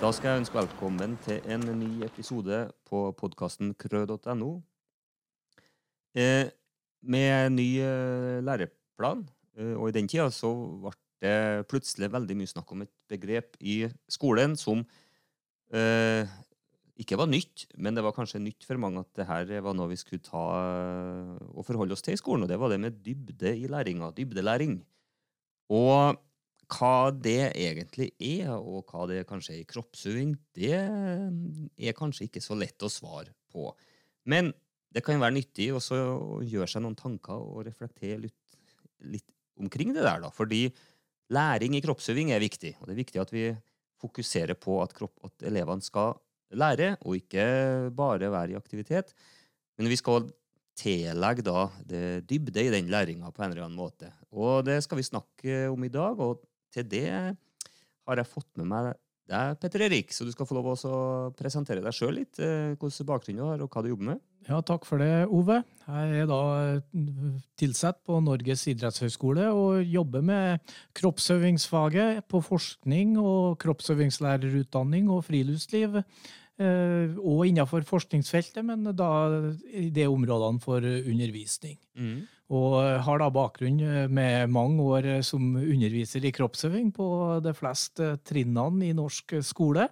Da skal jeg ønske velkommen til en ny episode på podkasten krø.no. Eh, med ny eh, læreplan, eh, og i den tida så ble det plutselig veldig mye snakk om et begrep i skolen som eh, ikke var nytt, men det var kanskje nytt for mange at det her var noe vi skulle ta eh, og forholde oss til i skolen, og det var det med dybde i læringa. Dybdelæring. Og hva det egentlig er, og hva det kanskje er i kroppsøving, det er kanskje ikke så lett å svare på. Men det kan være nyttig også å gjøre seg noen tanker og reflektere litt, litt omkring det der. da, Fordi læring i kroppsøving er viktig. Og det er viktig at vi fokuserer på at, kropp, at elevene skal lære, og ikke bare være i aktivitet. Men vi skal tillegge det dybde i den læringa på en eller annen måte. Og det skal vi snakke om i dag. og til det har jeg fått med meg deg, Petter Erik, så du skal få lov å presentere deg sjøl litt. Eh, hvilken bakgrunn du har, og hva du jobber med. Ja, Takk for det, Ove. Jeg er da eh, tilsatt på Norges idrettshøgskole og jobber med kroppsøvingsfaget på forskning og kroppsøvingslærerutdanning og friluftsliv. Eh, og innenfor forskningsfeltet, men da i de områdene for undervisning. Mm. Og har da bakgrunn eh, med mange år eh, som underviser i kroppsøving på de fleste trinnene i norsk skole.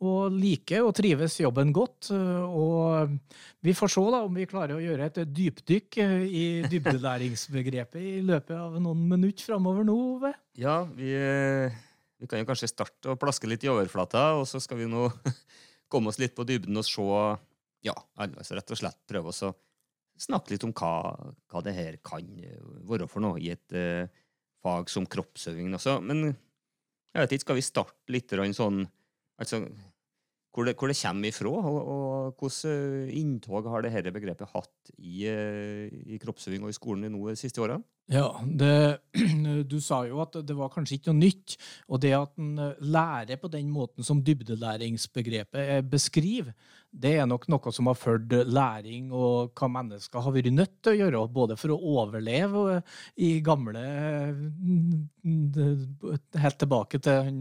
Og liker og trives jobben godt. Og vi får se da om vi klarer å gjøre et dypdykk i dybdelæringsbegrepet i løpet av noen minutter framover nå, Ove. Ja, vi, vi, kan jo kanskje starte å plaske litt i overflata, og så skal vi nå komme oss litt på dybden og se Ja, altså rett og slett prøve oss å snakke litt om hva, hva, det her kan være for noe i et uh, fag som kroppsøving. Også. Men jeg vet ikke, skal vi starte litt sånn altså, hvor, det, hvor det kommer ifra, og, og hvordan inntog har det dette begrepet hatt i, i kroppsøving og i skolen nå de siste årene? Ja, det, Du sa jo at det var kanskje ikke noe nytt. Og det at en lærer på den måten som dybdelæringsbegrepet beskriver, det er nok noe som har ført læring og hva mennesker har vært nødt til å gjøre, både for å overleve i gamle Helt tilbake til han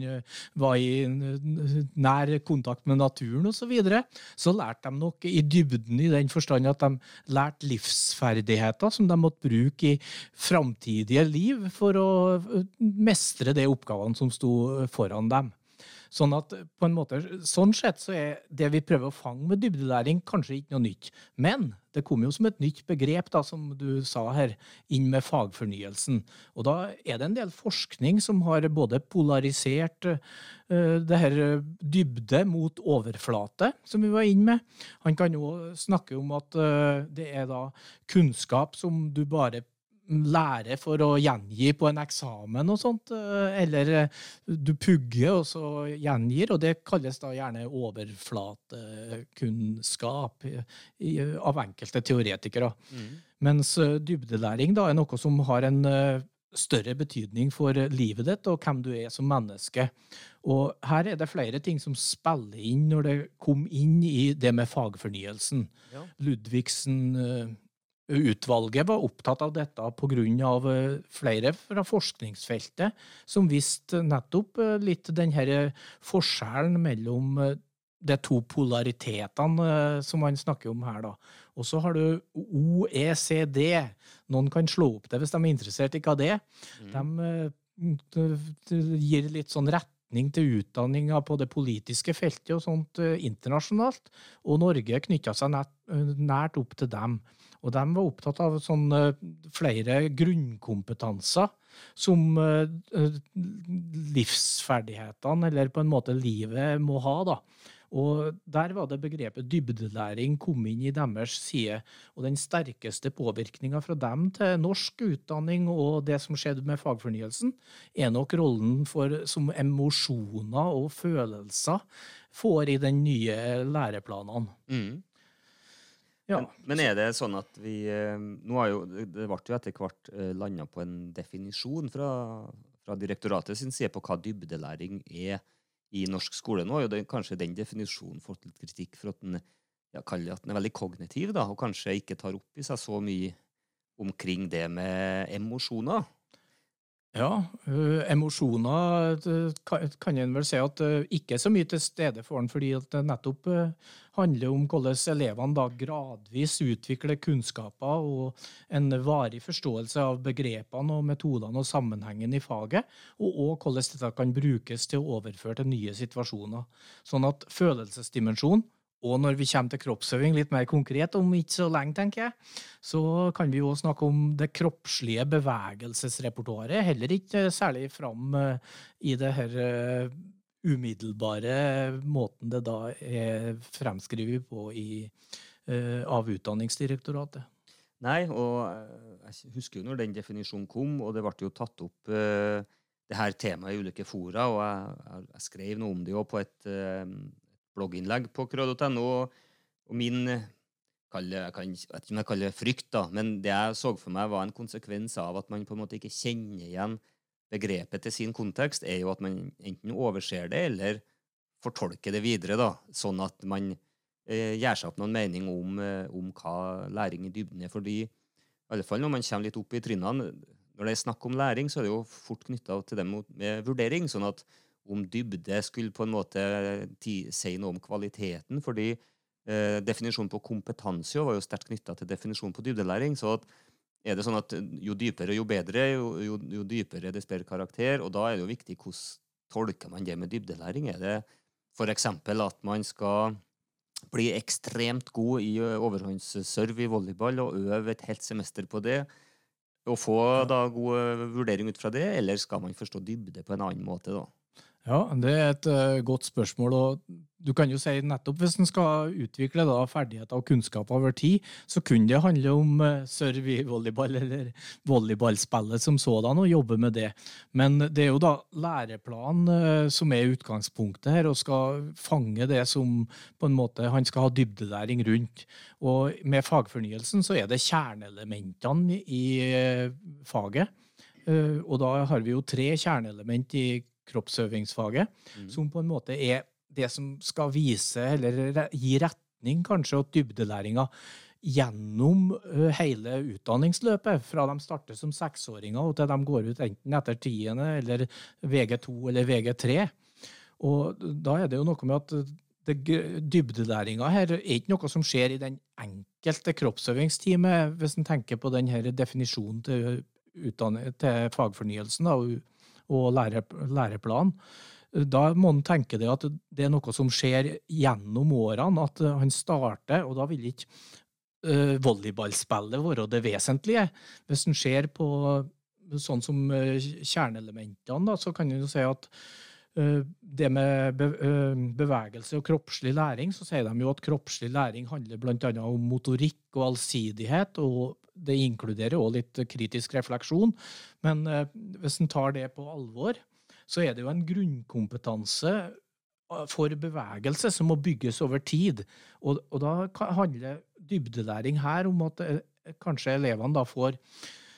var i nær kontakt med naturen osv. Så, videre, så lærte de nok i dybden i den forstand at de lærte livsferdigheter som de måtte bruke i framtidige liv for å mestre de oppgavene som sto foran dem. Sånn at på en måte, sånn sett så er det vi prøver å fange med dybdelæring, kanskje ikke noe nytt. Men det kom jo som et nytt begrep, da, som du sa her, inn med fagfornyelsen. Og da er det en del forskning som har både polarisert uh, det her dybde mot overflate, som vi var inne med. Han kan jo snakke om at uh, det er da kunnskap som du bare lære for å gjengi på en eksamen og sånt, eh, eller eh, du pugger og så gjengir, og det kalles da gjerne overflatekunnskap av enkelte teoretikere. Mm. Mens eh, dybdelæring da er noe som har en større betydning for livet ditt og hvem du er som menneske. Og her er det flere ting som spiller inn når det kom inn i det med fagfornyelsen. Ja. Ludvigsen Utvalget var opptatt av dette pga. Eh, flere fra forskningsfeltet som viste nettopp eh, litt denne forskjellen mellom eh, de to polaritetene som man snakker om her. da. Og så har du OECD. Noen kan slå opp det hvis de er interessert i hva det er. Mm. De, de gir litt sånn retning til utdanninga på det politiske feltet og sånt internasjonalt. Og Norge knytta seg nært, nært opp til dem. Og de var opptatt av sånne flere grunnkompetanser som uh, livsferdighetene, eller på en måte livet, må ha. da. Og Der var det begrepet dybdelæring kom inn i deres side. Og den sterkeste påvirkninga fra dem til norsk utdanning og det som skjedde med fagfornyelsen, er nok rollen for, som emosjoner og følelser får i den nye læreplanene. Mm. Ja. Men, er det sånn at vi eh, nå har jo, Det ble jo etter hvert eh, landa på en definisjon fra, fra direktoratet sin side på hva dybdelæring er i norsk skole. Nå har jo det, kanskje den definisjonen fått litt kritikk for at den, ja, at den er veldig kognitiv, da, og kanskje ikke tar opp i seg så mye omkring det med emosjoner. Ja, øh, emosjoner kan kan en vel si at øh, ikke så mye til stede for han, fordi det nettopp øh, handler om hvordan elevene da gradvis utvikler kunnskaper og en varig forståelse av begrepene og metodene og sammenhengen i faget, og òg hvordan dette kan brukes til å overføre til nye situasjoner. Sånn at følelsesdimensjon, og når vi kommer til kroppsøving litt mer konkret om ikke så lenge, tenker jeg, så kan vi jo snakke om det kroppslige bevegelsesrepertoaret. Heller ikke særlig fram eh, i det her eh, umiddelbare måten det da er fremskrevet på i, eh, av Utdanningsdirektoratet. Nei, og jeg husker jo når den definisjonen kom, og det ble jo tatt opp det her temaet i ulike fora, og jeg, jeg, skrev noe om det jo på et blogginnlegg på krød.no, og, min kalle, jeg, vet ikke om jeg frykt, da, men det jeg så for meg, var en konsekvens av at man på en måte ikke kjenner igjen begrepet til sin kontekst, er jo at man enten overser det, eller fortolker det videre, da, sånn at man eh, gjør seg opp noen mening om, eh, om hva læring i dybden er. Fordi, i alle fall når man kommer litt opp i trinnene, når det er snakk om læring, så er det jo fort knytta til det med vurdering. sånn at om dybde skulle på en måte si noe om kvaliteten, fordi eh, definisjonen på kompetanse var jo sterkt knytta til definisjonen på dybdelæring. så at er det sånn at jo dypere, jo bedre, jo, jo, jo dypere, dess bedre karakter. Og da er det jo viktig hvordan tolker man det med dybdelæring. Er det f.eks. at man skal bli ekstremt god i overhåndsserve i volleyball og øve et helt semester på det, og få da god vurdering ut fra det, eller skal man forstå dybde på en annen måte, da? Ja, det er et uh, godt spørsmål. og du kan jo si nettopp Hvis en skal utvikle da ferdigheter og kunnskap over tid, så kunne det handle om uh, serve i volleyball eller volleyballspillet som sådan, og jobbe med det. Men det er jo da læreplanen uh, som er utgangspunktet her, og skal fange det som på en måte han skal ha dybdelæring rundt. Og med fagfornyelsen så er det kjerneelementene i faget. Og da har vi jo tre kjerneelement i kroppsøvingsfaget, Mm. som på en måte er det som skal vise, eller gi retning kanskje åt dybdelæringa gjennom hele utdanningsløpet, fra de starter som seksåringer og til de går ut enten etter tiende eller VG2 eller VG3. Og da er det jo noe med at det, dybdelæringa her er ikke noe som skjer i den enkelte kroppsøvingstime, hvis en tenker på den her definisjonen til, til fagfornyelsen da, og, lære, læreplan, Da må han tenke det at det er noe som skjer gjennom årene, at han starter, og da vil ikke uh, volleyballspillet være det vesentlige. Hvis en ser på sånn som eh, kjerneelementene, da, så kan en jo si at eh, det med eh, bevegelse og kroppslig læring, så sier de jo at kroppslig læring handler bl.a. om motorikk og allsidighet, og det inkluderer òg litt kritisk refleksjon. Men eh, hvis en tar det på alvor, så er det jo en grunnkompetanse eh, for bevegelse som må bygges over tid. Og, og da handler dybdelæring her om at eh, kanskje elevene da får eh,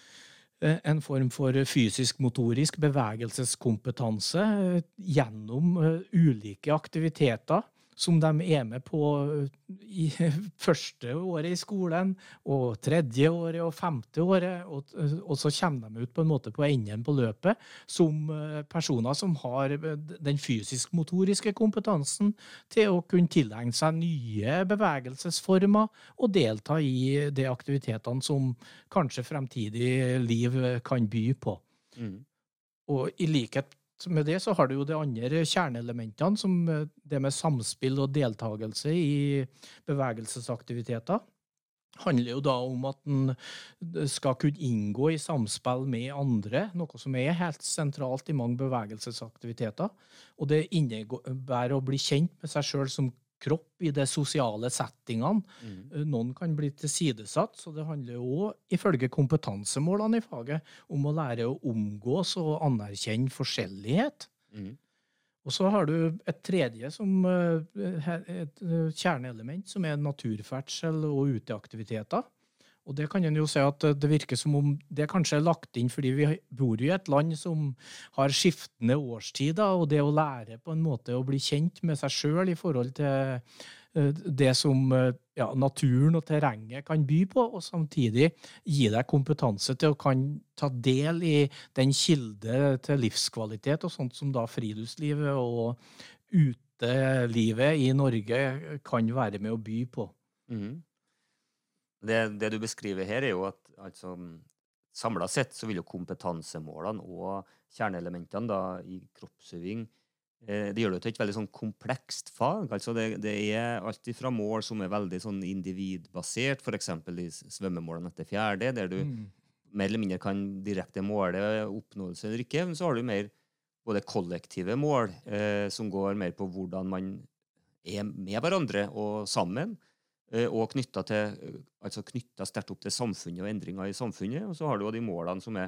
en form for fysisk-motorisk bevegelseskompetanse eh, gjennom eh, ulike aktiviteter som de er med på eh, i første året i skolen, og tredje året og femte året, og, eh, og så kommer de ut på en måte på enden på løpet som eh, personer som har den fysisk-motoriske kompetansen til å kunne tilegne seg nye bevegelsesformer og delta i de aktivitetene som kanskje fremtidig liv kan by på. Mm. Og i likhet med det så har du jo de andre kjerneelementene, som eh, det med samspill og deltakelse i bevegelsesaktiviteter. handler jo da om at en skal kunne inngå i samspill med andre, noe som er helt sentralt i mange bevegelsesaktiviteter. Og det innebærer å bli kjent med seg sjøl som kropp i de sosiale settingene. Mm. Eh, Noen kan bli tilsidesatt, så det handler jo òg, ifølge kompetansemålene i faget, om å lære å omgås og anerkjenne forskjellighet. Mm. Og så har du et tredje som eh, et eh, kjerneelement, som er naturferdsel og uteaktiviteter. Og det kan en jo si at eh, det virker som om det kanskje er lagt inn fordi vi bor i et land som har skiftende årstider, og det å lære på en måte å bli kjent med seg sjøl i forhold til det som ja, naturen og terrenget kan by på, og samtidig gi deg kompetanse til å kan ta del i den kilde til livskvalitet og sånt som da friluftslivet og utelivet i Norge kan være med å by på. Mm. Det, det, du beskriver her, er jo at altså, samla sett så vil jo kompetansemålene og kjerneelementene da, i kroppsøving eh, det gjør det til et veldig sånn komplekst fag. altså Det, det er alt fra mål som er veldig sånn individbasert, f.eks. i svømmemålene etter fjerde, der du mm. mer eller mindre kan direkte måle oppnåelse eller ikke. Men så har du mer både kollektive mål, eh, som går mer på hvordan man er med hverandre og sammen. Eh, og knytta altså sterkt opp til samfunnet og endringer i samfunnet. Og så har du de målene som er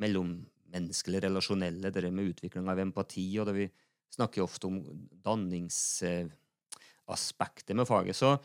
mellommenneskelige, relasjonelle, det med utvikling av empati, og det vi snakker ofte om danningsaspektet med faget. Så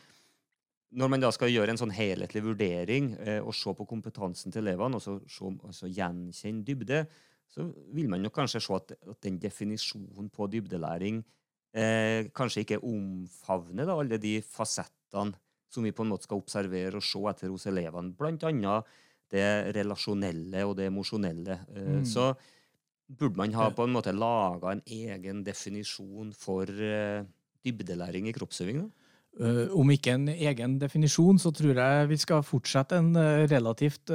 når man da skal gjøre en sånn helhetlig vurdering eh, og se på kompetansen til elevene, og så se, altså gjenkjenne dybde, så vil man nok kanskje se at, at den definisjonen på dybdelæring eh, kanskje ikke omfavner da, alle de fasettene som vi på en måte skal observere og se etter hos elevene. Blant annet det relasjonelle og det emosjonelle. Eh, mm. Så burde man ha på en måte laga en egen definisjon for uh, dybdelæring i kroppsøving? Uh, om ikke en egen definisjon, så tror jeg vi skal fortsette en uh, relativt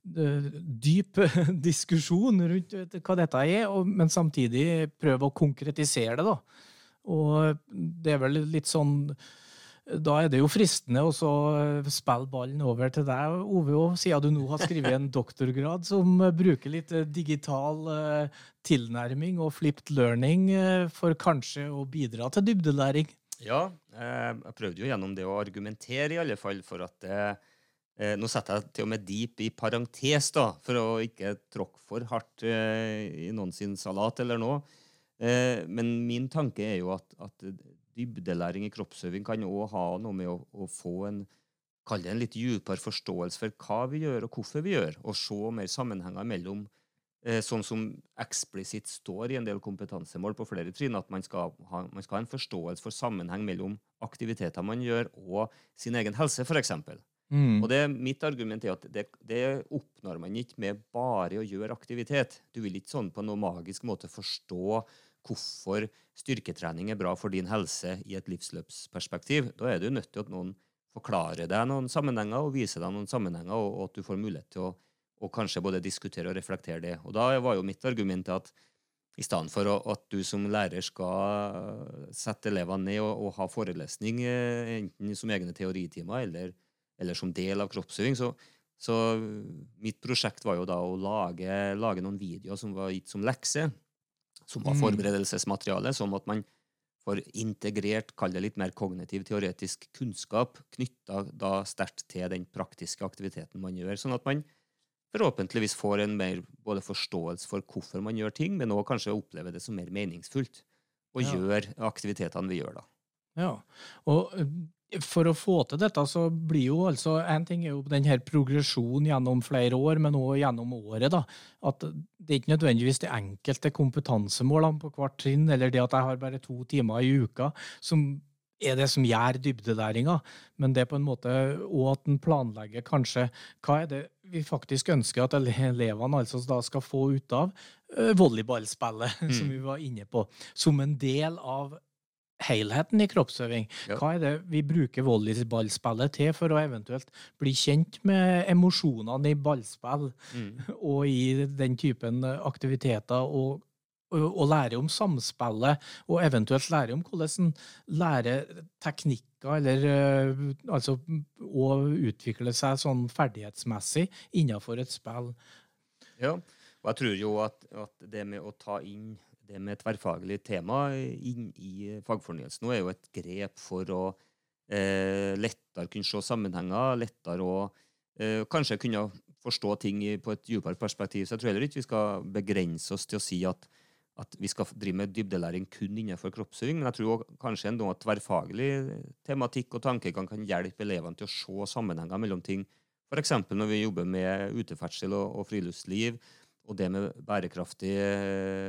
dyp diskusjon rundt hva dette er, og, men samtidig prøve å konkretisere det. da. Og det er vel litt sånn da er det jo fristende å spille ballen over til deg, Ove, siden du nå har skrevet en doktorgrad som bruker litt eh, digital eh, tilnærming og flipped learning eh, for kanskje å bidra til dybdelæring. Ja, jeg prøvde jo gjennom det å argumentere, i alle fall, for at Nå setter jeg til og med deep i parentes, da, for å ikke tråkke for hardt i noen sin salat eller noe. Men min tanke er jo at, at dybdelæring i kroppsøving kan òg ha noe med å, å få en Kall det en litt dypere forståelse for hva vi gjør, og hvorfor vi gjør, og se mer sammenhenger mellom eh, sånn som eksplisitt står i en del kompetansemål på flere trinn, at man skal, ha, man skal ha en forståelse for sammenheng mellom aktiviteter man gjør, og sin egen helse, f.eks. Mm. Og det, Mitt argument er at det, det, oppnår man ikke med bare å gjøre aktivitet. Du vil ikke sånn på noen magisk måte forstå hvorfor styrketrening er bra for din helse i et livsløpsperspektiv. Da er du nødt til at noen forklarer deg noen sammenhenger og viser deg noen sammenhenger, og, at du får mulighet til å og kanskje både diskutere og reflektere det. Og Da var jo mitt argument at i stedet for at du som lærer skal sette elevene ned og, og ha forelesning, eh, enten som egne teoritimer eller, eller som del av kroppsøving, så, så, mitt prosjekt var jo da å lage, lage noen videoer som var gitt som lekse som var mm. forberedelsesmateriale, sånn at man får integrert, kall det litt mer kognitiv, teoretisk kunnskap knytta da sterkt til den praktiske aktiviteten man gjør, sånn at man forhåpentligvis får en mer både forståelse for hvorfor man gjør ting, men òg kanskje opplever det som mer meningsfullt å ja. gjøre aktivitetene vi gjør da. Ja, og for å få til dette, så blir jo altså En ting er jo den her progresjonen gjennom flere år, men òg gjennom året. da, At det er ikke nødvendigvis de enkelte kompetansemålene på hvert trinn, eller det at jeg har bare to timer i uka, som er det som gjør dybdelæringa, men det er på en måte òg at en planlegger kanskje hva er det vi faktisk ønsker at elevene altså da skal få ut av uh, volleyballspillet, mm. som vi var inne på, som en del av helheten i kroppsøving. Hva er det vi bruker volleyballspillet til for å eventuelt bli kjent med emosjonene i ballspill mm. og i den typen aktiviteter, og, og, og, lære om samspillet, og eventuelt lære om hvordan en lærer teknikker, eller uh, altså å utvikle seg sånn ferdighetsmessig innenfor et spill. Ja, og jeg tror jo at, at det med å ta inn det med tverrfaglig tema inn i fagfornyelsen nå er jo et grep for å eh, lettere kunne se sammenhenger, lettere å eh, kanskje kunne forstå ting på et dypere perspektiv. Så jeg tror heller ikke vi skal begrense oss til å si at, at vi skal drive med dybdelæring kun innenfor kroppsøving, men jeg tror også, kanskje en tverrfaglig tematikk og tankegang kan hjelpe elevene til å se sammenhenger mellom ting. F.eks. når vi jobber med uteferdsel og, og friluftsliv og det med bærekraftig,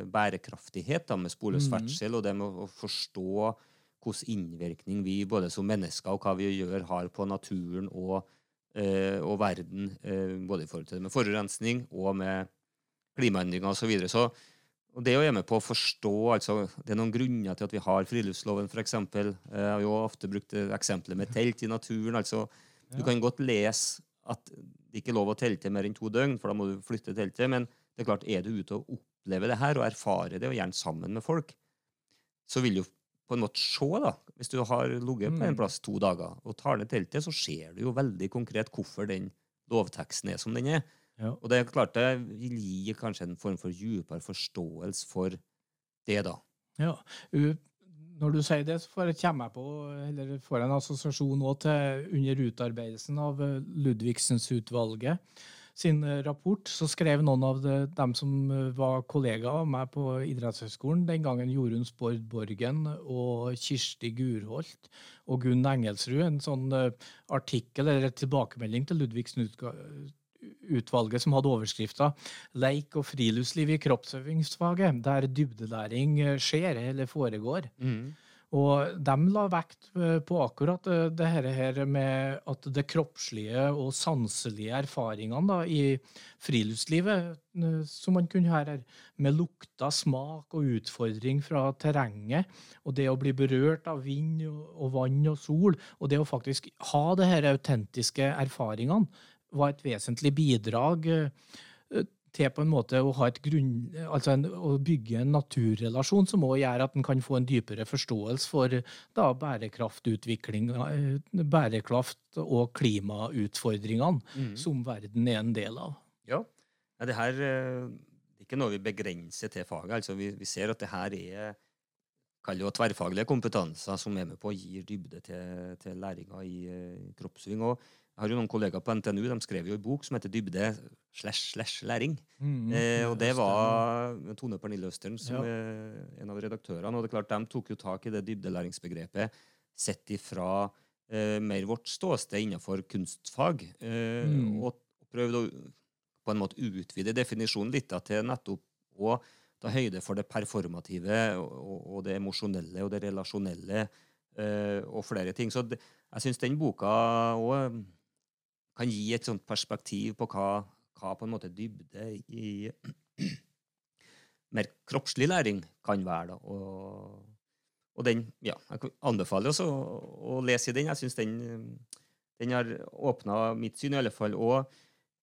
bærekraftighet, da, med sporløs ferdsel, mm. og det med å forstå hvilken innvirkning vi både som mennesker og hva vi gjør, har på naturen og, eh, og verden. Eh, både i forhold til det med forurensning og med klimaendringer osv. Så, videre. så og det å være med på å forstå altså, Det er noen grunner til at vi har friluftsloven, f.eks. Jeg har jo ofte brukt eksempelet med telt i naturen. altså Du kan godt lese at det ikke er lov å telte mer enn to døgn, for da må du flytte teltet. Men det er klart, er du ute og opplever det her og erfarer det, og gjerne sammen med folk, så vil du på en måte se, da, hvis du har ligget på en mm. plass to dager og tar ned teltet, så ser du jo veldig konkret hvorfor den lovteksten er som den er. Ja. Og det er klart det vil gi kanskje en form for dypere forståelse for det, da. Ja, når du sier det, så får jeg, jeg på, eller får en assosiasjon til under utarbeidelsen av eh, Ludvigsens-utvalget sin eh, rapport, så skrev noen av de, dem som eh, var kollegaer av meg på idrettshøgskolen den gangen, Jorunn Spord Borgen og Kirsti Gurholt og Gunn Engelsrud, en sånn artikkel eller tilbakemelding til Ludvigsen-utvalget som hadde overskrifta 'Leik og friluftsliv i kroppsøvingsfaget', der dybdelæring eh, skjer eller foregår. Mm. Og de la vekt eh, på akkurat eh, det her med at det kroppslige og sanselige erfaringene da, i friluftslivet, som man kunne høre her, med lukter, smak og utfordring fra terrenget, og det å bli berørt av vind og vann og sol, og det å faktisk ha de her autentiske erfaringene, var et vesentlig bidrag eh, til på en måte å, ha et grunn, altså en, å bygge en naturrelasjon som òg gjør at en kan få en dypere forståelse for da, bærekraftutvikling, eh, bærekraft og klimautfordringene mm. som verden er en del av. Ja, det her eh, er ikke noe vi begrenser til faget. altså Vi, vi ser at det her er kaller tverrfaglige kompetanser som er med på å gi dybde til, til læringa i, i kroppsving. og jeg har jo noen kollegaer på NTNU de skrev jo en bok som heter 'Dybde slash slash læring'. Mm, eh, og det var Tone Pernille Østeren som ja. er en av redaktørene. Og det er klart, de tok jo tak i det dybdelæringsbegrepet sett ifra eh, mer vårt ståsted innenfor kunstfag. Eh, mm. og, prøvde å på en måte utvide definisjonen litt da, til nettopp å ta høyde for det performative og, og det emosjonelle og det relasjonelle eh, og flere ting. Så det, jeg syns den boka òg kan gi et sånt perspektiv på hva, hva på en måte dybde i mer kroppslig læring kan være. Da. Og, og den, ja, Jeg anbefaler også å, å lese i den. Jeg syns den, den, har åpna mitt syn, i alle fall. Og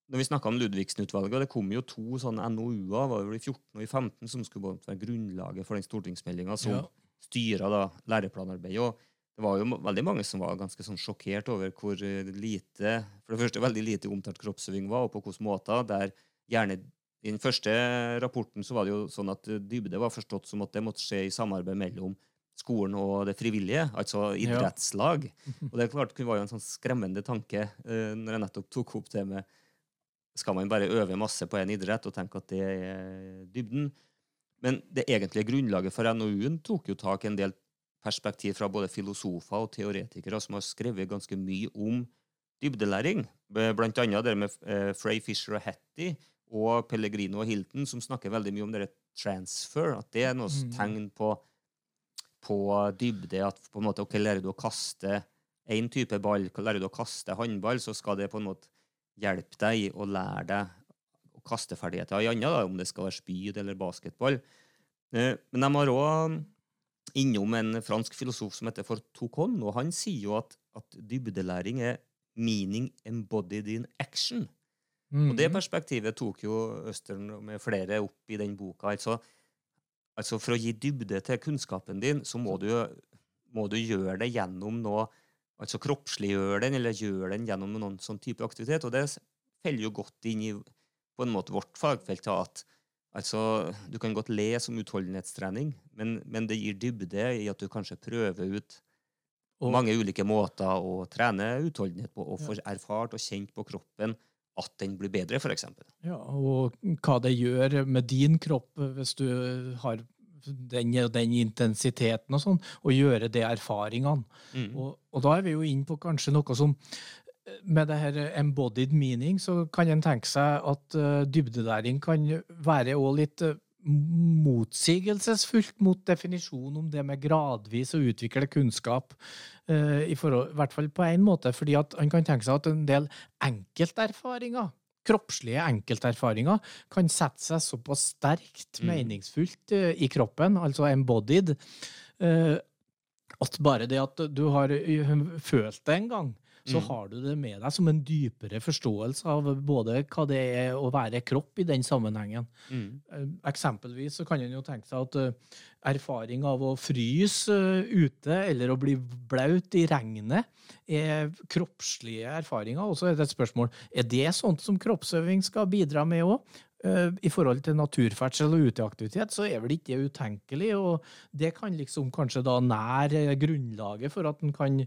når vi snakka om Ludvigsen-utvalget, det kom jo to sånne NOU-er var det i 14 og i 15 som skulle være grunnlaget for den stortingsmeldinga som ja. styra læreplanarbeidet. Og det var jo veldig mange som var ganske sånn sjokkert over hvor eh, lite for det første veldig lite omtalt kroppsøving var, og på hvilke måter. der gjerne I den første rapporten så var det jo sånn at dybde var forstått som at det måtte skje i samarbeid mellom skolen og det frivillige, altså idrettslag. Ja. og det er klart det var jo en sånn skremmende tanke uh, når jeg nettopp tok opp det med Skal man bare øve masse på en idrett og tenke at det er dybden? Men det egentlige grunnlaget for NOU-en tok jo tak i en del perspektiv fra både filosofer og teoretikere som har skrevet ganske mye om dybdelæring. Blant annet det med eh, Frey Fisher og Hattie og Pellegrino og Hilton, som snakker veldig mye om det transfer. At det er noe mm. tegn på, på dybde. At på en måte, ok, lærer du å kaste én type ball, lærer du å kaste håndball, så skal det på en måte hjelpe deg å lære deg å kaste ferdigheter i annet, om det skal være spyd eller basketball. Eh, men de har òg innom en fransk filosof som heter Fortocon, og han sier jo at, at dybdelæring er meaning embodied in action. Mm. Og det mhm. perspektivet tok jo Østern med flere opp i den boka. Altså, altså for å gi dybde til kunnskapen din, så må du, må du gjøre det gjennom noe Altså kroppsliggjøre den, eller gjøre den gjennom noen sånn type aktivitet. Og det faller jo godt inn i på en måte vårt fagfelt at Altså, Du kan godt lese om utholdenhetstrening, men, men, det gir dybde i at du kanskje prøver ut og, mange ulike måter å trene utholdenhet på, og få erfart og kjent på kroppen at den blir bedre, f.eks. Ja, og hva det gjør med din kropp hvis du har den den intensiteten og sånn, og gjøre det erfaringene. Mm. Og, og, da er vi jo inne på kanskje noe som med det her embodied meaning så kan en tenke seg at uh, dybdelæring kan være òg litt uh, motsigelsesfullt mot definisjonen om det med gradvis å utvikle kunnskap. Uh, i, forhold, I hvert fall på én måte, fordi at han kan tenke seg at en del enkelterfaringer kroppslige enkelterfaringer kan sette seg såpass sterkt mm. meningsfullt i kroppen, altså embodied, at bare det at du har følt det en gang, så mm. har du det med deg som en dypere forståelse av både hva det er å være kropp i den sammenhengen. Mm. Eh, eksempelvis så kan en jo tenke seg at uh, erfaring av å fryse uh, ute eller å bli blaut i regnet er kroppslige erfaringer. Og så er det et spørsmål er det sånt som kroppsøving skal bidra med òg. I forhold til naturferdsel og uteaktivitet, så er vel ikke det utenkelig. Og det kan liksom kanskje da nære grunnlaget for at en kan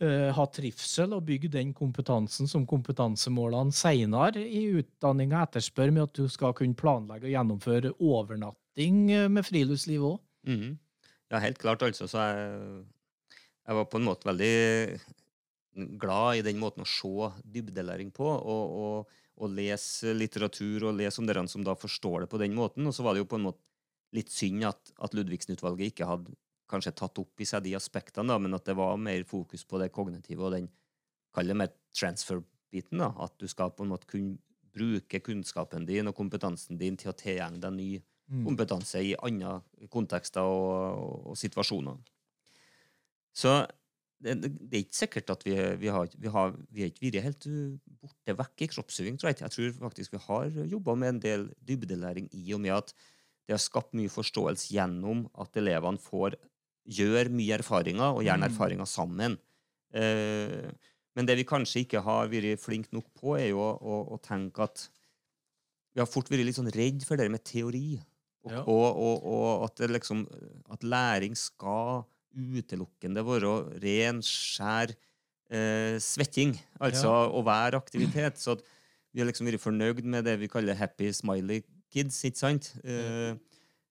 ha trivsel og bygge den kompetansen som kompetansemålene senere i utdanninga etterspør, med at du skal kunne planlegge og gjennomføre overnatting eh, med friluftsliv òg. Mm. Ja, helt klart, altså. Så jeg, jeg, var på en måte veldig glad i den måten å se dybdelæring på. og, og og lese litteratur og lese om dere som da forstår det på den måten. Og så var det jo på en måte litt synd at, at Ludvigsen-utvalget ikke hadde kanskje tatt opp i seg de aspektene, da, men at det var mer fokus på det kognitive og den kall det mer transfer-biten. da, At du skal på en måte kunne bruke kunnskapen din og kompetansen din til å tilegne deg ny mm. kompetanse i andre kontekster og, og, og situasjoner. Så det, det, er ikke sikkert at vi, vi, har, vi, har, vi er ikke vært helt borte vekk i kroppsøving. tror jeg. Jeg tror faktisk vi har jobba med en del dybdelæring i og med at det har skapt mye forståelse gjennom at elevene får gjør mye erfaringer, og gjerne mm. erfaringer sammen. Eh, men det vi kanskje ikke har vært flinke nok på, er jo å, å, å, tenke at Vi har fort vært litt sånn redd for det med teori. Og, ja. og, og at, liksom, at, læring skal utelukkende være ren, skjær eh, svetting. Altså ja. å være aktivitet. Så vi har liksom vært fornøyd med det vi kaller happy smiley kids. ikke sant? Eh,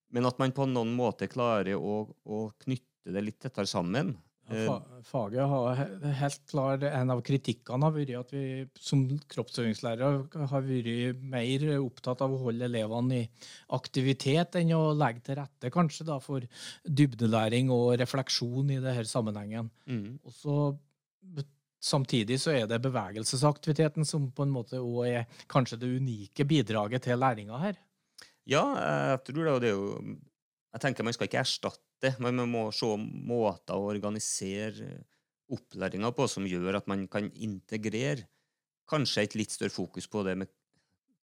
men at man på noen måte klarer å, å knytte det litt tettere sammen. Ja, eh, faget har helt klart En av kritikkene har vært at vi som kroppsøvingslærere har vært mer opptatt av å holde elevene i aktivitet enn å legge til rette kanskje da for dybdelæring og refleksjon i denne sammenhengen. Mm. Og så Samtidig så er det bevegelsesaktiviteten som på en måte også er kanskje det unike bidraget til læringa her. Ja, jeg tror det. Og det er jo Jeg tenker man skal ikke erstatte, men man må se måter å organisere opplæringa på som gjør at man kan integrere kanskje et litt større fokus på det med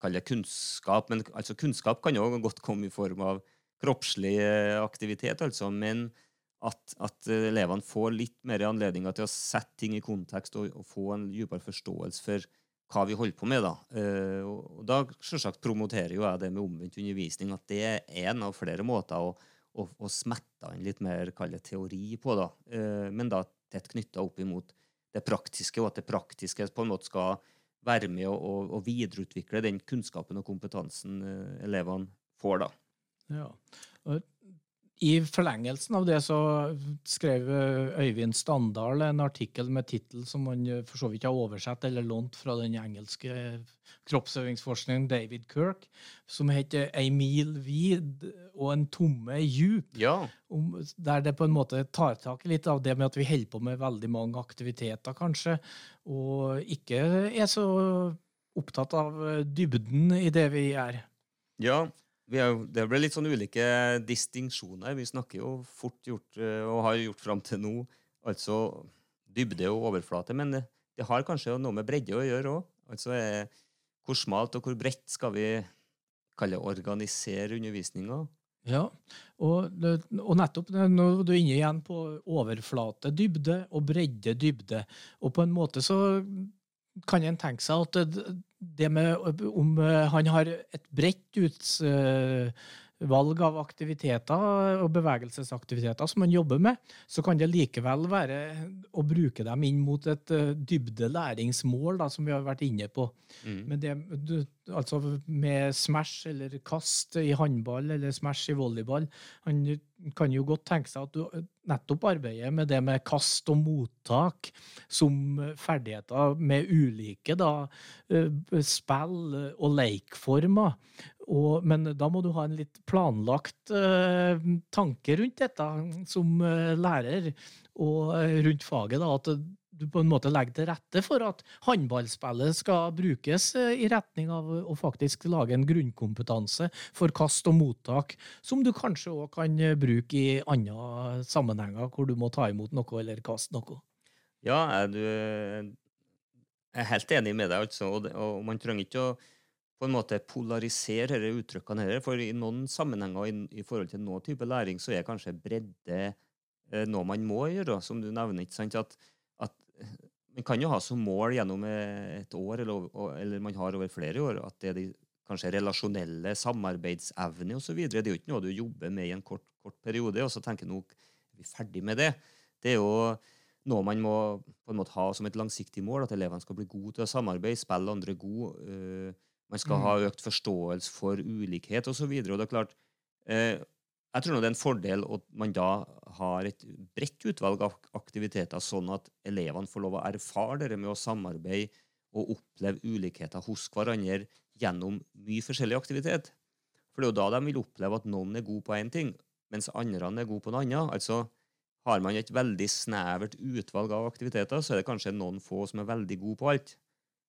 kaller kunnskap. Men altså, kunnskap kan jo godt komme i form av kroppslig aktivitet, altså. Men at, at elevene får litt mer anledninger til å sette ting i kontekst og, og få en dypere forståelse for hva vi holder på med. Da uh, og da promoterer jo jeg det med omvendt undervisning, at det er en av flere måter å, å, og smette inn litt mer kallet, teori på. da, uh, Men da tett knytta opp imot det praktiske, og at det praktiske på en måte skal være med å videreutvikle den kunnskapen og kompetansen uh, elevene får. da. Ja, og i forlengelsen av det så skrev Øyvind Standal en artikkel med tittel som han for så vidt har oversett eller lånt fra den engelske kroppsøvingsforskningen David Kirk, som heter 'Ei mil vid og en tomme djup'. Ja. der det på en måte tar tak i litt av det med at vi holder på med veldig mange aktiviteter, kanskje, og ikke er så opptatt av dybden i det vi gjør. Ja, er, det ble litt sånn ulike distinksjoner. Vi snakker jo fort gjort, eh, og har gjort fram til nå, altså dybde og overflate. Men det, det har kanskje noe med bredde å gjøre òg. Altså, hvor smalt og hvor bredt skal vi kalle organisere undervisninga? Ja, og, og, nettopp nå er du inne igjen på overflate dybde og bredde dybde. Og på en måte så kan en tenke seg at det med om eh, han har et bredt utvalg av aktiviteter og bevegelsesaktiviteter som han jobber med, så kan det likevel være å bruke dem inn mot et eh, dybde læringsmål, da, som vi har vært inne på. Mm. Men det, altså med smash eller kast i håndball eller smash i volleyball, han kan jo godt tenke seg at du nettopp arbeidet med det med kast og mottak som ferdigheter med ulike da, eh, spill og leikformer. Og, men da må du ha en litt planlagt uh, tanke rundt dette som uh, lærer, og rundt faget. da, At du på en måte legger til rette for at håndballspillet skal brukes i retning av å faktisk lage en grunnkompetanse for kast og mottak, som du kanskje òg kan bruke i andre sammenhenger hvor du må ta imot noe eller kaste noe. Ja, er du jeg er helt enig med deg, altså. Og, og man trenger ikke å på en måte polarisere disse uttrykkene. Her, for i noen sammenhenger i, i, forhold til noen type læring, så er kanskje bredde eh, noe man må gjøre, som du nevner. ikke sant? At, at Man kan jo ha som mål gjennom et år, eller, eller man har over flere år, at det er de kanskje relasjonelle samarbeidsevne osv. Det er jo ikke noe du jobber med i en kort, kort periode, og så tenker nå er vi ferdig med det. Det er jo noe man må på en måte ha som et langsiktig mål, at elevene skal bli gode til å samarbeide, spille andre gode. Uh, man skal mm. ha økt forståelse for ulikhet osv. Og, og det er klart, uh, jeg tror det er en fordel at man da har et bredt utvalg av aktiviteter, sånn at elevene får lov å erfare det med å samarbeide og oppleve ulikheter hos hverandre gjennom mye forskjellig aktivitet. For det er jo da de vil oppleve at noen er god på én ting, mens andre er god på noe annet. Altså, har man et veldig snevert utvalg av aktiviteter, så er det kanskje noen få som er veldig gode på alt.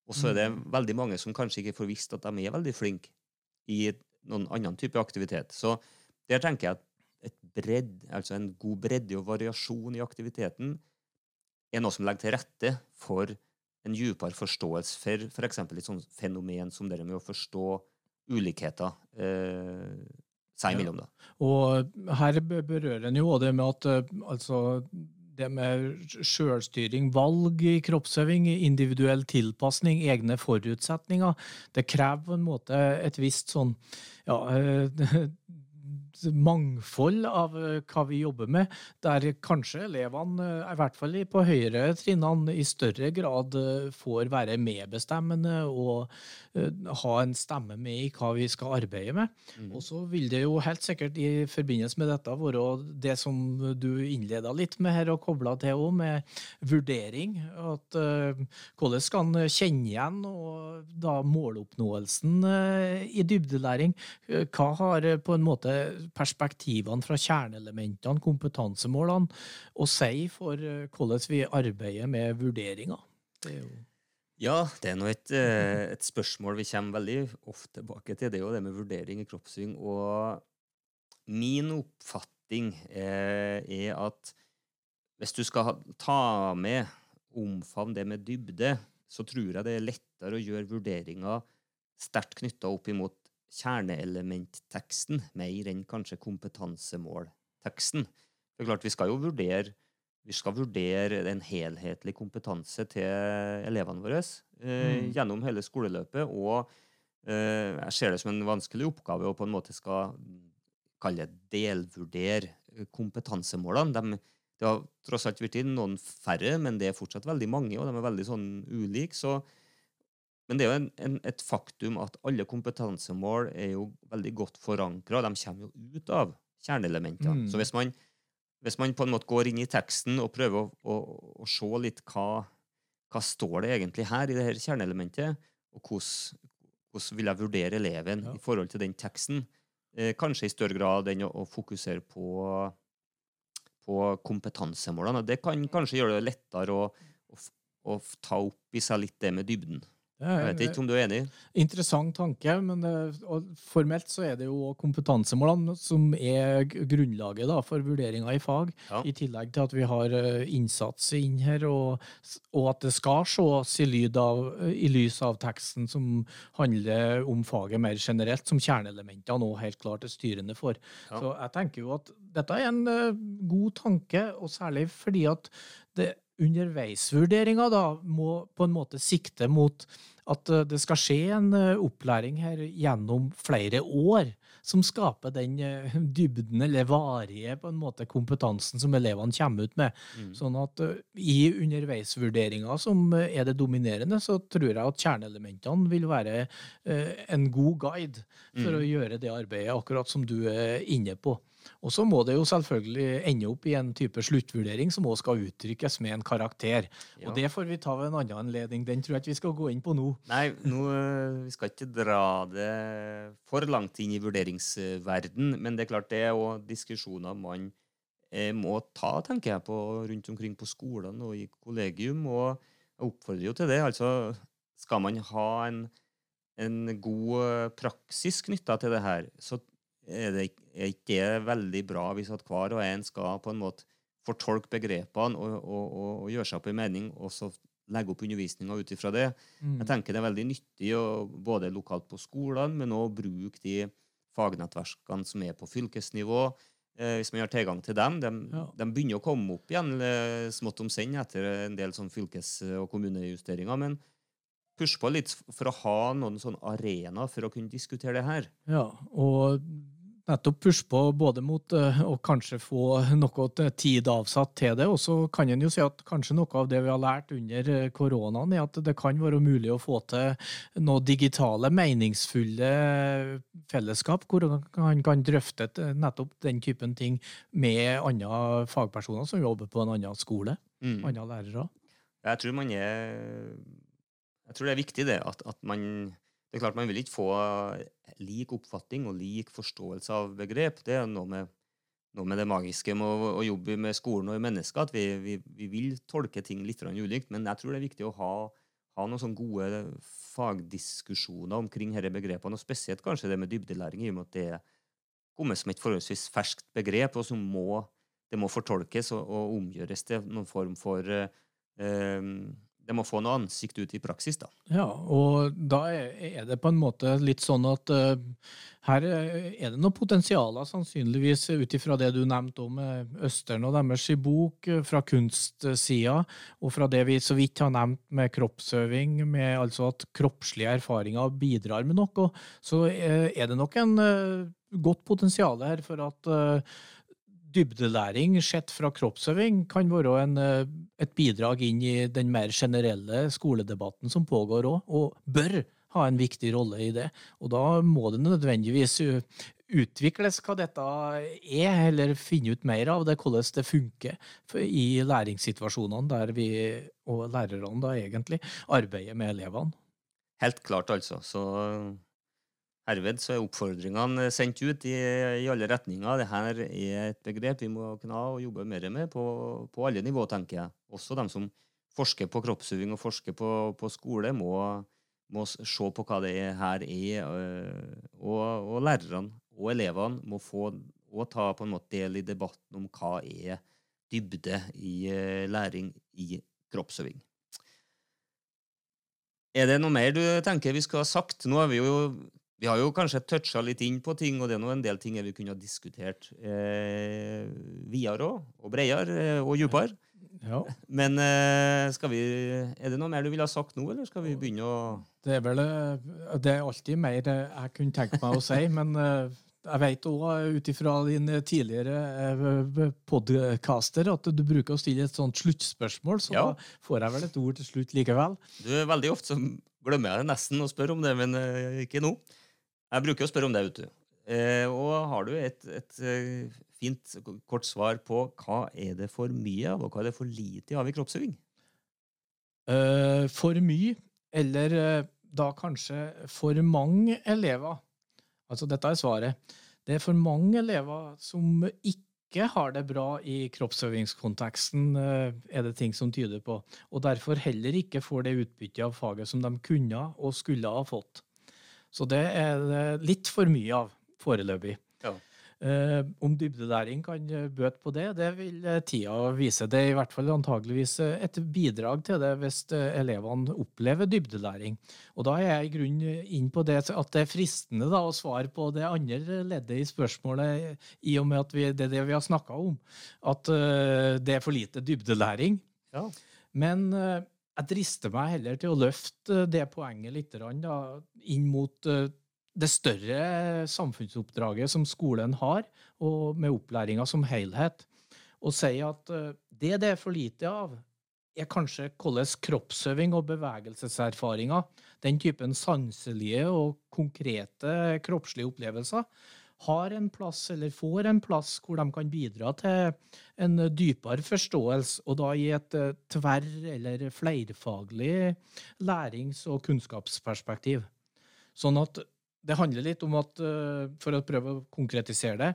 Og så er det mm. veldig mange som kanskje ikke får visst at de er veldig flinke i noen annen type aktivitet. Så der tenker jeg at et bredd, altså en god bredde og variasjon i aktiviteten er noe som legger til rette for en dypere forståelse for f.eks. For et sånt fenomen som det med å forstå ulikheter eh, seg imellom. Da. Og her berører en jo det med at eh, altså det med sjølstyring, valg i kroppsøving, individuell tilpasning, egne forutsetninger. Det krever på en måte et visst sånn ja, eh, mangfold av eh, hva vi jobber med, der kanskje elevene, eh, i hvert fall på høyere trinnene, i større grad eh, får være medbestemmende og ha en stemme med i hva vi skal arbeide med. Mm. Og så vil det jo helt sikkert i forbindelse med dette være det som du innleda litt med her, og kobla til òg, med vurdering. At uh, hvordan skal en kjenne igjen og da måloppnåelsen uh, i dybdelæring? Hva har på en måte perspektivene fra kjerneelementene, kompetansemålene, å si for eh, hvordan vi arbeider med vurderinger? Det ja, det er nå et, eh, et, spørsmål vi kommer veldig ofte tilbake til. Det er jo det med vurdering i kroppssving. Og min oppfatning er, er at hvis du skal ta med omfavn det med dybde, så tror jeg det er lettere å gjøre vurderinger sterkt knytta opp imot kjerneelementteksten mer enn kanskje kompetansemålteksten. Det er klart, Vi skal jo vurdere vi skal vurdere en helhetlig kompetanse til elevene våre eh, mm. gjennom hele skoleløpet. Og eh, jeg ser det som en vanskelig oppgave å på en måte skal kalle delvurdere kompetansemålene. De, det har tross alt blitt noen færre, men det er fortsatt veldig mange, og de er veldig sånn ulike. Så men det er jo en, en, et faktum at alle kompetansemål er jo veldig godt forankra. De kommer jo ut av kjerneelementer. Mm. Så hvis man, hvis man, på en måte går inn i teksten og prøver å, å, å se litt hva, hva står det egentlig her i det her kjerneelementet, og hvordan, hvordan vil jeg vurdere eleven ja. i forhold til den teksten, eh, kanskje i større grad enn å, å fokusere på, på kompetansemålene. Det kan kanskje gjøre det lettere å, å, å ta opp i seg litt det med dybden. Jeg vet ikke om du er enig? Interessant tanke. men det, Formelt så er det jo kompetansemålene som er grunnlaget da, for vurderinga i fag. Ja. I tillegg til at vi har eh, innsats inn her, og, og at det skal ses i, av, i, lys av teksten som handler om faget mer generelt, som kjerneelementene nå helt klart er styrende for. Ja. Så jeg tenker jo at dette er en god tanke, og særlig fordi at det underveisvurderinga da må på en måte sikte mot at eh, det skal skje en eh, opplæring her gjennom flere år, som skaper den eh, dybden eller varige på en måte kompetansen som elevene kommer ut med. Mm. Sånn at i underveisvurderinga som er det dominerende, så tror jeg at kjerneelementene vil være en god guide for mm. å gjøre det arbeidet, akkurat som du er inne på. Og så må det jo selvfølgelig ende opp i en type sluttvurdering som også skal uttrykkes med en karakter. Ja. Og det får vi ta ved en annen anledning. Den tror jeg ikke vi skal gå inn på nå. Nei, nå, eh, vi skal ikke dra det for langt inn i vurderingsverden, men det er klart det er òg diskusjoner man eh, må ta, tenker jeg, på rundt omkring på skolene og i kollegium. Og jeg oppfordrer jo til det. Altså, skal man ha en, en god eh, praksis knytta til det her, så er det ikke er ikke det veldig bra hvis at hver og en skal på en måte fortolke begrepene og, og, og, og gjøre seg opp en mening, og så legge opp undervisninga ut ifra det. Mm. Jeg tenker det er veldig nyttig å, både lokalt på skolene, men òg bruke de fagnettverkene som er på fylkesnivå. Eh, hvis man har tilgang til dem. De, Ja. de begynner å komme opp igjen eh, smått om senn etter en del sånn fylkes- og kommunejusteringer. Men push på litt for å ha noen sånn arena for å kunne diskutere det her. Ja, og nettopp pushe på både mot eh, å kanskje få noe tid avsatt til det, og så kan en jo si at kanskje noe av det vi har lært under eh, koronaen, er at det kan være mulig å få til noe digitale, meningsfulle fellesskap, hvor man kan drøfte nettopp den typen ting med andre fagpersoner som jobber på en annen skole, Mm. andre lærere. Jeg tror man er Jeg tror det er viktig, det, at, at man Det er klart man vil ikke få lik oppfatning og lik forståelse av begrep. Det er noe med, noe med det magiske med å, å jobbe med skolen og mennesker, at vi, vi, vi vil tolke ting litt ulikt. Men jeg tror det er viktig å ha, ha noen sånne gode fagdiskusjoner omkring disse begrepene, og spesielt kanskje det med dybdelæring, i og med at det er kommet som et forholdsvis ferskt begrep, og som må, det må fortolkes og, og omgjøres til noen form for eh, eh, det må få noe ansikt ut i praksis, da. Ja, og da er det på en måte litt sånn at uh, her er det noen potensialer, sannsynligvis ut ifra det du nevnte om eh, Østern og deres i bok, eh, fra kunstsida, og fra det vi så vidt har nevnt med kroppsøving, med altså at kroppslige erfaringer bidrar med noe, så uh, er det nok en uh, godt potensial her for at eh, dybdelæring sett fra kroppsøving kan være en, eh, et bidrag inn i den mer generelle skoledebatten som pågår òg, og bør ha en viktig rolle i det. Og da må det nødvendigvis utvikles hva dette er, eller finne ut mer av det, hvordan det funker i læringssituasjonene der vi, og lærerne da egentlig, arbeider med elevene. Helt klart, altså. Så herved så er oppfordringene sendt ut i, i alle retninger. Dette er et begrep vi må kunne ha og jobbe mer med på, på alle nivå, tenker jeg. Også de som forsker på kroppsøving og forsker på, på skole, må, må se på hva det er her er. øh, Og, og lærerne og elevene må få og ta på en måte del i debatten om hva er dybde i øh, læring i kroppsøving. Er det noe mer du tenker vi skulle ha sagt? Nå har vi jo vi har jo kanskje toucha litt inn på ting, og det er nå en del ting vi kunne ha diskutert eh, videre òg, og bredere eh, og dypere. Ja. Men eh, skal vi, er det noe mer du ville ha sagt nå, eller skal vi begynne å Det er vel eh, Det er alltid mer jeg kunne tenkt meg å si, men jeg vet òg ut ifra din tidligere podcaster at du bruker å stille et sånt sluttspørsmål, så Ja. da får jeg vel et ord til slutt likevel. Du, er Veldig ofte så glemmer jeg nesten å spørre om det, men ikke nå. Jeg bruker å spørre om det, vet du. Eh, og har du et, et eh, fint, kort svar på hva er det for mye av, og hva er det for lite av i kroppsøving? Eh, for mye, eller eh, da kanskje for mange elever. Altså, dette er svaret. Det er for mange elever som ikke har det bra i kroppsøvingskonteksten, eh, er det ting som tyder på, og derfor heller ikke får det utbyttet av faget som de kunne og skulle ha fått. Så det er det litt for mye av foreløpig. Ja. Eh, om dybdelæring kan eh, bøte på det, det vil eh, tida vise. Det er i hvert fall antageligvis eh, et bidrag til det hvis elevene opplever dybdelæring. Og da er jeg i grunnen inn på det at det er fristende da, å svare på det andre leddet i spørsmålet, i og med at vi, det er det vi har snakka om. At det er for lite dybdelæring. Ja. Men jeg drister meg heller til å løfte det poenget litt da, inn mot eh, det større samfunnsoppdraget som skolen har, og med opplæringa som helhet, og si at eh, det det er for lite av, er kanskje hvordan kroppsøving og bevegelseserfaringer, den typen sanselige og konkrete kroppslige opplevelser, har en plass, eller får en plass, hvor de kan bidra til en dypere forståelse, og da i et eh, tverr- eller flerfaglig lærings- og kunnskapsperspektiv. Sånn at det handler litt om at, eh, for å prøve å konkretisere det,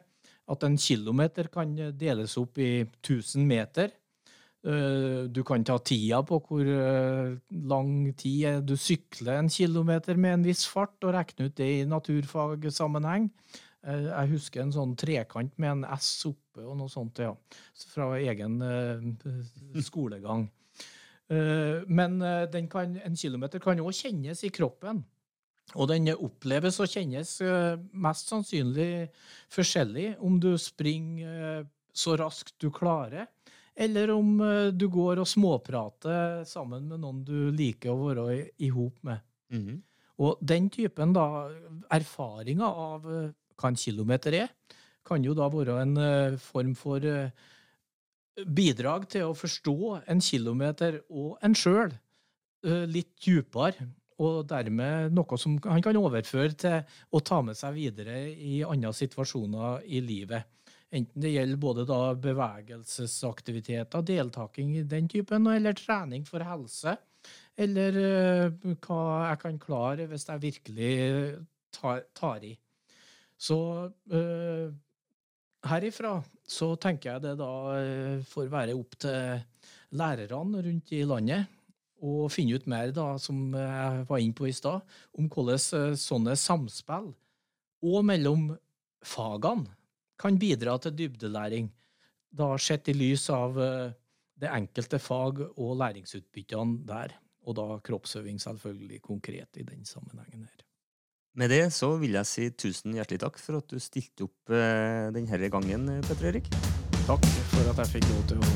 at en kilometer kan deles opp i 1000 meter. Eh, Du kan ta tida på hvor lang tid du sykler en kilometer med en viss fart, og regne ut det i naturfagsammenheng. Jeg husker en sånn trekant med en S oppe og noe sånt, ja. Fra egen eh, skolegang. Eh, Men eh, den kan, en kilometer kan òg kjennes i kroppen. Og den oppleves og kjennes mest sannsynlig forskjellig om du springer så raskt du klarer, eller om du går og småprater sammen med noen du liker å være i, hop med. Mhm. Og den typen da, erfaringer av hva en kilometer er, kan jo da være en eh, form for eh, bidrag til å forstå en kilometer og en sjøl litt dypere. Og dermed noe som han kan overføre til å ta med seg videre i andre situasjoner i livet. Enten det gjelder både da bevegelsesaktiviteter, deltaking i den typen, eller trening for helse. Eller eh, hva jeg kan klare hvis jeg virkelig tar, tar i. Så eh, herifra så tenker jeg det da eh, får være opp til lærerne rundt i landet å finne ut mer, da, som jeg var inne på i stad, om hvordan eh, sånne samspill, og mellom fagene, kan bidra til dybdelæring, da sett i lys av det enkelte fag og læringsutbyttene der. Og da kroppsøving selvfølgelig konkret i den sammenhengen her. Med det så vil jeg si tusen hjertelig takk for at du stilte opp eh, denne gangen, eh, Petter Erik. Takk for at jeg fikk lov til å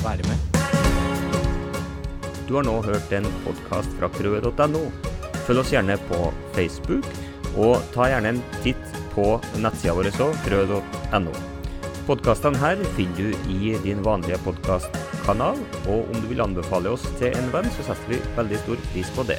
være med. Du har nå hørt en podkast fra krøe.no. Følg oss gjerne på Facebook, og ta gjerne en titt på nettsida vår òg, krøe.no. Podkastene her finner du i din vanlige podkastkanal, og om du vil anbefale oss til en venn, så setter vi veldig stor pris på det.